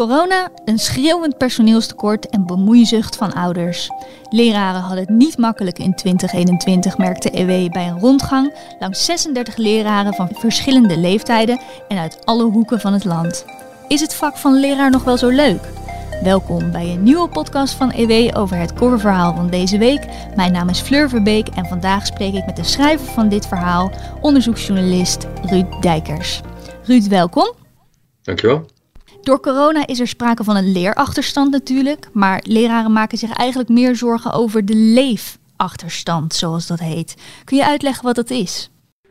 Corona, een schreeuwend personeelstekort en bemoeizucht van ouders. Leraren hadden het niet makkelijk in 2021, merkte EW bij een rondgang langs 36 leraren van verschillende leeftijden en uit alle hoeken van het land. Is het vak van leraar nog wel zo leuk? Welkom bij een nieuwe podcast van EW over het coververhaal van deze week. Mijn naam is Fleur Verbeek en vandaag spreek ik met de schrijver van dit verhaal, onderzoeksjournalist Ruud Dijkers. Ruud, welkom. Dankjewel. Door corona is er sprake van een leerachterstand natuurlijk, maar leraren maken zich eigenlijk meer zorgen over de leefachterstand, zoals dat heet. Kun je uitleggen wat dat is?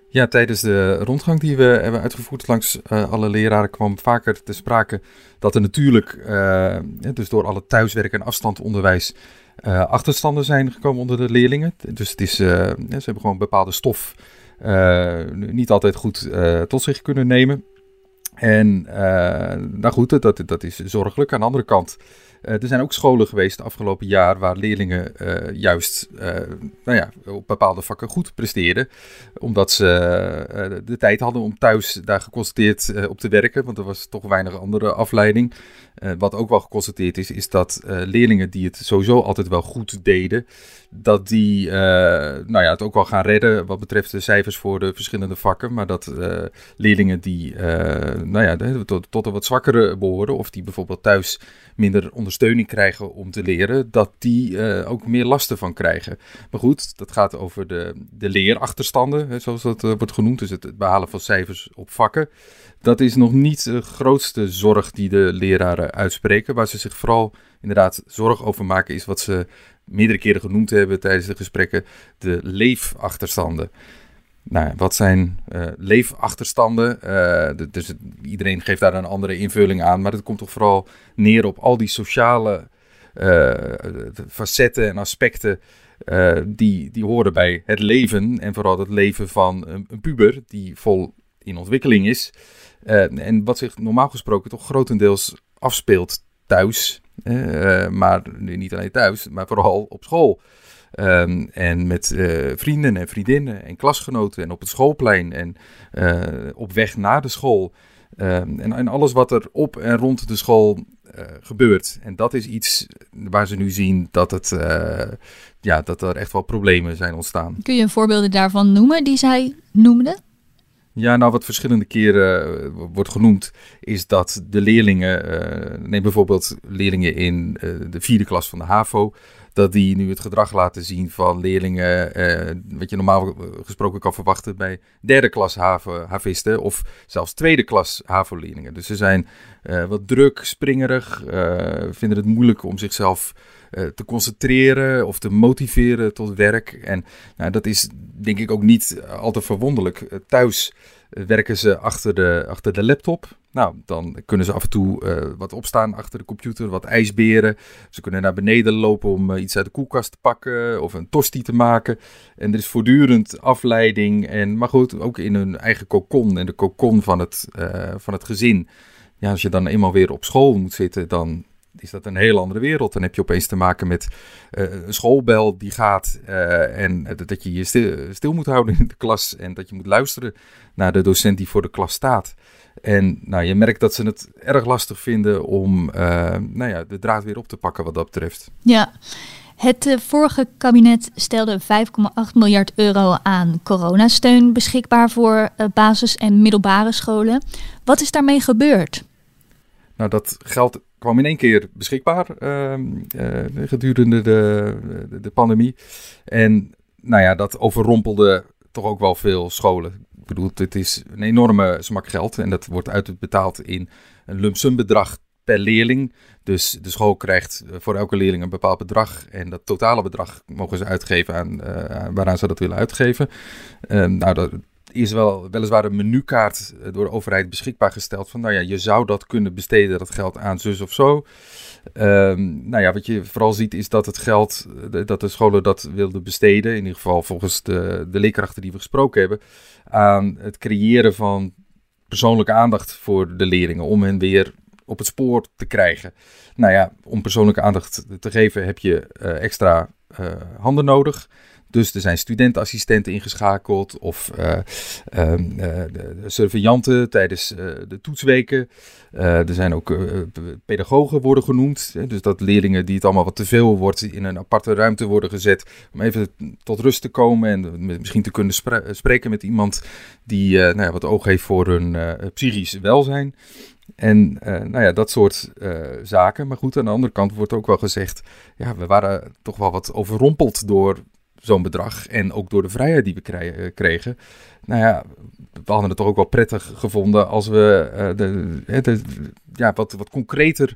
Ja, tijdens de rondgang die we hebben uitgevoerd langs uh, alle leraren kwam vaker te sprake dat er natuurlijk, uh, dus door alle thuiswerk en afstandonderwijs, uh, achterstanden zijn gekomen onder de leerlingen. Dus het is, ze hebben gewoon bepaalde stof niet altijd goed tot zich kunnen nemen. En nou goed, dat, dat is zorgelijk. Aan de andere kant er zijn ook scholen geweest het afgelopen jaar waar leerlingen uh, juist uh, nou ja, op bepaalde vakken goed presteerden. Omdat ze de tijd hadden om thuis daar geconstateerd op te werken. Want er was toch weinig andere afleiding. wat ook wel geconstateerd is, is dat leerlingen die het sowieso altijd wel goed deden, dat die nou ja, het ook wel gaan redden wat betreft de cijfers voor de verschillende vakken. Maar dat leerlingen die nou ja, tot, tot de wat zwakkere behoren, of die bijvoorbeeld thuis minder ondersteuning krijgen om te leren, dat die uh, ook meer lasten van krijgen. Maar goed, dat gaat over de, de leerachterstanden, hè, zoals dat uh, wordt genoemd. Dus het, behalen van cijfers op vakken. Dat is nog niet de grootste zorg die de leraren uitspreken. Waar ze zich vooral inderdaad zorg over maken, is wat ze meerdere keren genoemd hebben tijdens de gesprekken: de leefachterstanden. Nou, wat zijn uh, leefachterstanden? Uh, dus iedereen geeft daar een andere invulling aan, maar het komt toch vooral neer op al die sociale uh, facetten en aspecten die, die horen bij het leven en vooral het leven van een, een puber die vol in ontwikkeling is. en wat zich normaal gesproken toch grotendeels afspeelt thuis, maar niet alleen thuis, maar vooral op school. Um, en met uh, vrienden en vriendinnen en klasgenoten en op het schoolplein en uh, op weg naar de school. Um, en, en, alles wat er op en rond de school uh, gebeurt. En dat is iets waar ze nu zien dat, het, ja, dat er echt wel problemen zijn ontstaan. Kun je voorbeelden daarvan noemen die zij noemden? Ja, nou wat verschillende keren wordt genoemd, is dat de leerlingen, neem bijvoorbeeld leerlingen in de vierde klas van de HAVO, dat die nu het gedrag laten zien van leerlingen, eh, wat je normaal gesproken kan verwachten bij derde klas havisten of zelfs tweede klas HAVO-leerlingen. Dus ze zijn uh, wat druk, springerig, uh, vinden het moeilijk om zichzelf te concentreren of te motiveren tot werk. En nou, dat is denk ik ook niet al te verwonderlijk. thuis werken ze achter de, achter de laptop. Nou, dan kunnen ze af en toe uh, wat opstaan achter de computer, wat ijsberen. Ze kunnen naar beneden lopen om uh, iets uit de koelkast te pakken of een tosti te maken. En er is voortdurend afleiding. En, maar goed, ook in hun eigen kokon en de kokon van het, uh, van het gezin. Ja, als je dan eenmaal weer op school moet zitten, dan is dat een heel andere wereld. Dan heb je opeens te maken met een schoolbel die gaat en dat je je stil, stil moet houden in de klas en dat je moet luisteren naar de docent die voor de klas staat. En nou, je merkt dat ze het erg lastig vinden om uh, nou ja, de draad weer op te pakken wat dat betreft. Ja, het vorige kabinet stelde 5,8 miljard euro aan coronasteun beschikbaar voor basis- en middelbare scholen. Wat is daarmee gebeurd? Nou, dat geld kwam in één keer beschikbaar ehm, gedurende de, de, de pandemie. En nou ja, dat overrompelde toch ook wel veel scholen bedoel, het is een enorme smak geld en dat wordt uitbetaald in een lump sum bedrag per leerling. Dus de school krijgt eh, voor elke leerling een bepaald bedrag. En dat totale bedrag mogen ze uitgeven aan uh, waaraan ze dat willen uitgeven. Uh, nou, dat is wel weliswaar een menukaart eh, door de overheid beschikbaar gesteld. Van nou ja, je zou dat kunnen besteden, dat geld aan zus of zo. Um, nou ja, wat je vooral ziet is dat het geld, dat de scholen dat wilden besteden. In ieder geval volgens de, de leerkrachten die we gesproken hebben aan het creëren van persoonlijke aandacht voor de leerlingen. Om hen weer op het spoor te krijgen. Nou ja, om persoonlijke aandacht te geven heb je uh, extra handen nodig. Dus er zijn studentenassistenten ingeschakeld of uh, surveillanten tijdens de toetsweken. er zijn ook pedagogen worden genoemd. Hè, dus dat leerlingen die het allemaal wat te veel wordt in een aparte ruimte worden gezet. Om even tot rust te komen en misschien te kunnen spreken met iemand die nou ja, wat oog heeft voor hun psychisch welzijn. En nou ja, dat soort zaken. Maar goed, aan de andere kant wordt ook wel gezegd, ja, we waren toch wel wat overrompeld door zo'n bedrag en ook door de vrijheid die we eh, kregen. Nou ja, we hadden het toch ook wel prettig gevonden als we uh, de, ja, wat, wat concreter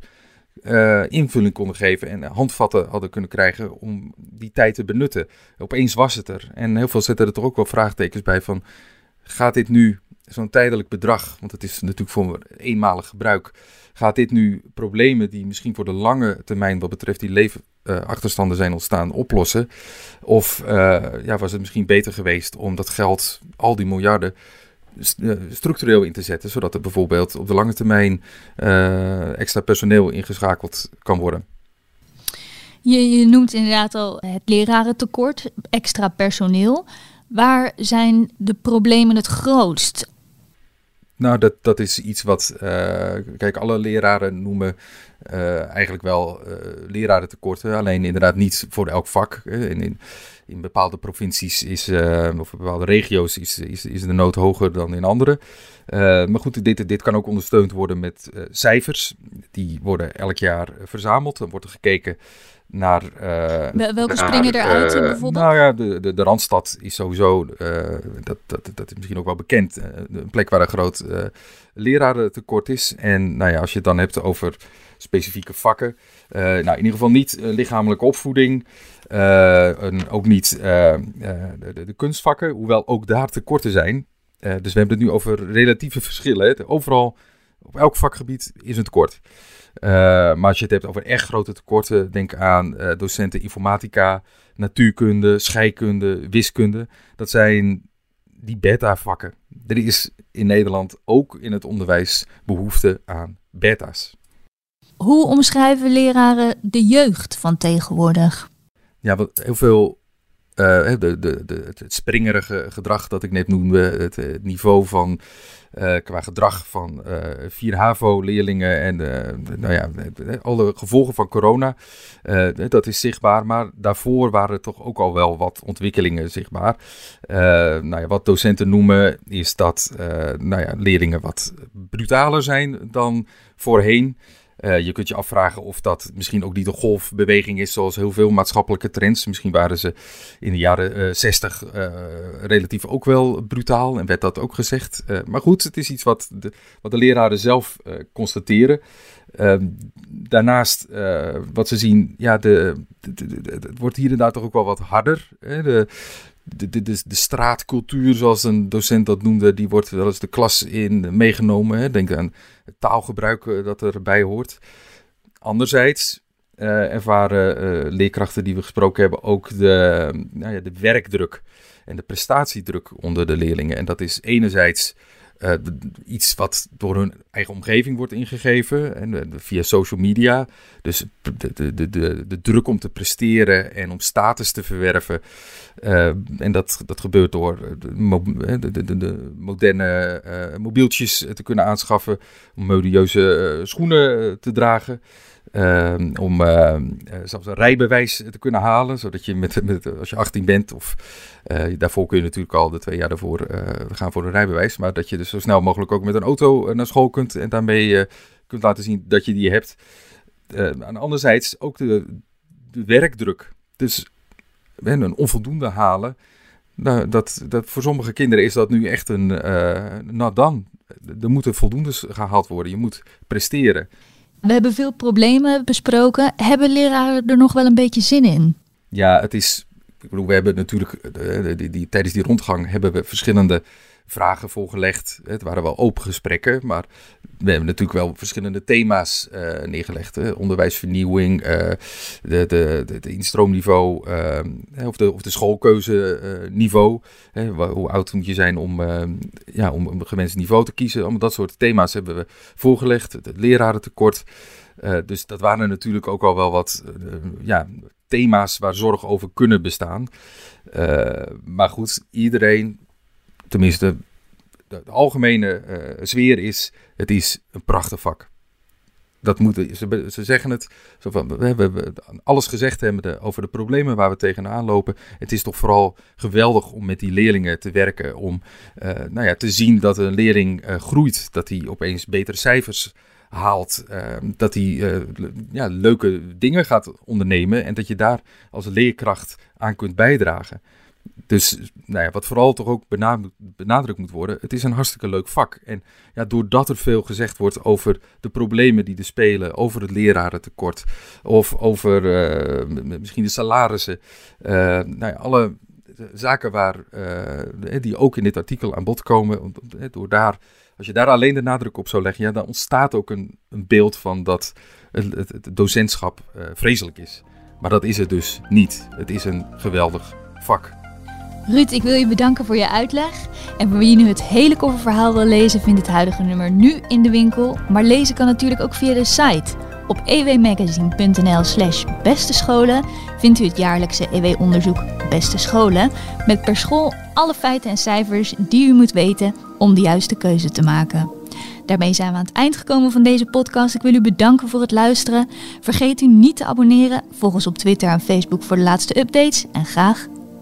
uh, invulling konden geven en handvatten hadden kunnen krijgen om die tijd te benutten. Opeens was het er. En heel veel zetten er toch ook wel vraagtekens bij van, gaat dit nu zo'n tijdelijk bedrag, want het is natuurlijk voor eenmalig gebruik, gaat dit nu problemen die misschien voor de lange termijn wat betreft die leven, uh, achterstanden zijn ontstaan oplossen? Of uh, ja, was het misschien beter geweest om dat geld, al die miljarden, eh, structureel in te zetten, zodat er bijvoorbeeld op de lange termijn extra personeel ingeschakeld kan worden? Je, je noemt inderdaad al het lerarentekort, extra personeel. Waar zijn de problemen het grootst? Nou, dat, dat is iets wat. kijk, alle leraren noemen uh, eigenlijk wel uh, leraren tekorten. Alleen inderdaad niet voor elk vak. In, in, in bepaalde provincies is, of bepaalde regio's is, is, is de nood hoger dan in andere. maar goed, dit, dit kan ook ondersteund worden met cijfers. Die worden elk jaar verzameld. Dan wordt er gekeken naar... Welke springen eruit bijvoorbeeld? Nou ja, de, de, de Randstad is sowieso, dat, dat, dat is misschien ook wel bekend, een plek waar een groot lerarentekort is. En nou ja, als je het dan hebt over specifieke vakken. Nou, in ieder geval niet lichamelijke opvoeding. En ook niet de, de, kunstvakken, hoewel ook daar tekorten zijn. dus we hebben het nu over relatieve verschillen. Hè. Overal, op elk vakgebied is een tekort. Maar als je het hebt over echt grote tekorten, denk aan docenten informatica, natuurkunde, scheikunde, wiskunde. Dat zijn die beta-vakken. Er is in Nederland ook in het onderwijs behoefte aan beta's. Hoe omschrijven leraren de jeugd van tegenwoordig? Ja, wat heel veel uh, de, de, de, het springerige gedrag dat ik net noemde, het, niveau van uh, qua gedrag van vier HAVO-leerlingen en nou ja, alle gevolgen van corona, dat is zichtbaar. Maar daarvoor waren toch ook al wel wat ontwikkelingen zichtbaar. nou ja, wat docenten noemen is dat nou ja, leerlingen wat brutaler zijn dan voorheen. Uh, je kunt je afvragen of dat misschien ook niet een golfbeweging is, zoals heel veel maatschappelijke trends. Misschien waren ze in de jaren uh, 60 uh, relatief ook wel brutaal en werd dat ook gezegd. Eh, maar goed, het is iets wat de, wat de leraren zelf eh, constateren. Ehm, daarnaast, wat ze zien, ja, de, het wordt hier daar toch ook wel wat harder. Hè? De, de, de, de, straatcultuur, zoals een docent dat noemde, die wordt wel eens de klas in meegenomen. Hè. Denk aan het taalgebruik eh, dat erbij hoort. Anderzijds uh, ervaren uh, leerkrachten die we gesproken hebben ook de, nou ja, de werkdruk en de prestatiedruk onder de leerlingen. En dat is enerzijds uh, iets wat door hun eigen omgeving wordt ingegeven en, uh, via social media. Dus de, de, de, de, druk om te presteren en om status te verwerven. Uh, en dat, dat gebeurt door de moderne mobieltjes te kunnen aanschaffen, om modieuze schoenen te dragen. Uh, om uh, zelfs een rijbewijs te kunnen halen, zodat je met, met, als je 18 bent, of uh, daarvoor kun je natuurlijk al de twee jaar daarvoor gaan voor een rijbewijs, maar dat je dus zo snel mogelijk ook met een auto naar school kunt en daarmee kunt laten zien dat je die hebt. aan anderzijds ook de, werkdruk. Dus een onvoldoende halen. Nou, dat, dat, voor sommige kinderen is dat nu echt een nou dan. Er moeten voldoendes gehaald worden. Je moet presteren. We hebben veel problemen besproken. Hebben leraren er nog wel een beetje zin in? Ja, het is. Ik bedoel, we hebben natuurlijk die, die, tijdens die rondgang hebben we verschillende vragen voorgelegd. Het waren wel open gesprekken, maar we hebben natuurlijk wel verschillende thema's uh, neergelegd. Hè. Onderwijsvernieuwing, uh, de, de, de, de instroomniveau uh, of, de, of de schoolkeuzeniveau. hoe oud moet je zijn om, ja, om een gewenst niveau te kiezen. Allemaal dat soort thema's hebben we voorgelegd. Het lerarentekort. dus dat waren natuurlijk ook al wel wat ja, thema's waar zorg over kunnen bestaan. maar goed, iedereen tenminste, de, algemene uh, sfeer is, het is een prachtig vak. Dat moeten, ze, ze zeggen het, zo van, we hebben alles gezegd hebben over de problemen waar we tegenaan lopen. Het is toch vooral geweldig om met die leerlingen te werken. Om uh, nou ja, te zien dat een leerling uh, groeit, dat hij opeens betere cijfers haalt. dat hij ja, leuke dingen gaat ondernemen en dat je daar als leerkracht aan kunt bijdragen. Dus nou ja, wat vooral toch ook benadrukt moet worden, het is een hartstikke leuk vak. En ja, doordat er veel gezegd wordt over de problemen die er spelen, over het lerarentekort of over uh, misschien de salarissen, uh, nou ja, alle zaken waar, uh, die ook in dit artikel aan bod komen, door daar, als je daar alleen de nadruk op zou leggen, ja, dan ontstaat ook een, een beeld van dat het, het, het docentschap vreselijk is. Maar dat is het dus niet. Het is een geweldig vak. Ruud, ik wil je bedanken voor je uitleg. En voor wie nu het hele kofferverhaal wil lezen, vindt het huidige nummer nu in de winkel. Maar lezen kan natuurlijk ook via de site. Op ewmagazine.nl slash beste scholen vindt u het jaarlijkse EW-onderzoek Beste Scholen. Met per school alle feiten en cijfers die u moet weten om de juiste keuze te maken. Daarmee zijn we aan het eind gekomen van deze podcast. Ik wil u bedanken voor het luisteren. Vergeet u niet te abonneren. Volg ons op Twitter en Facebook voor de laatste updates. En graag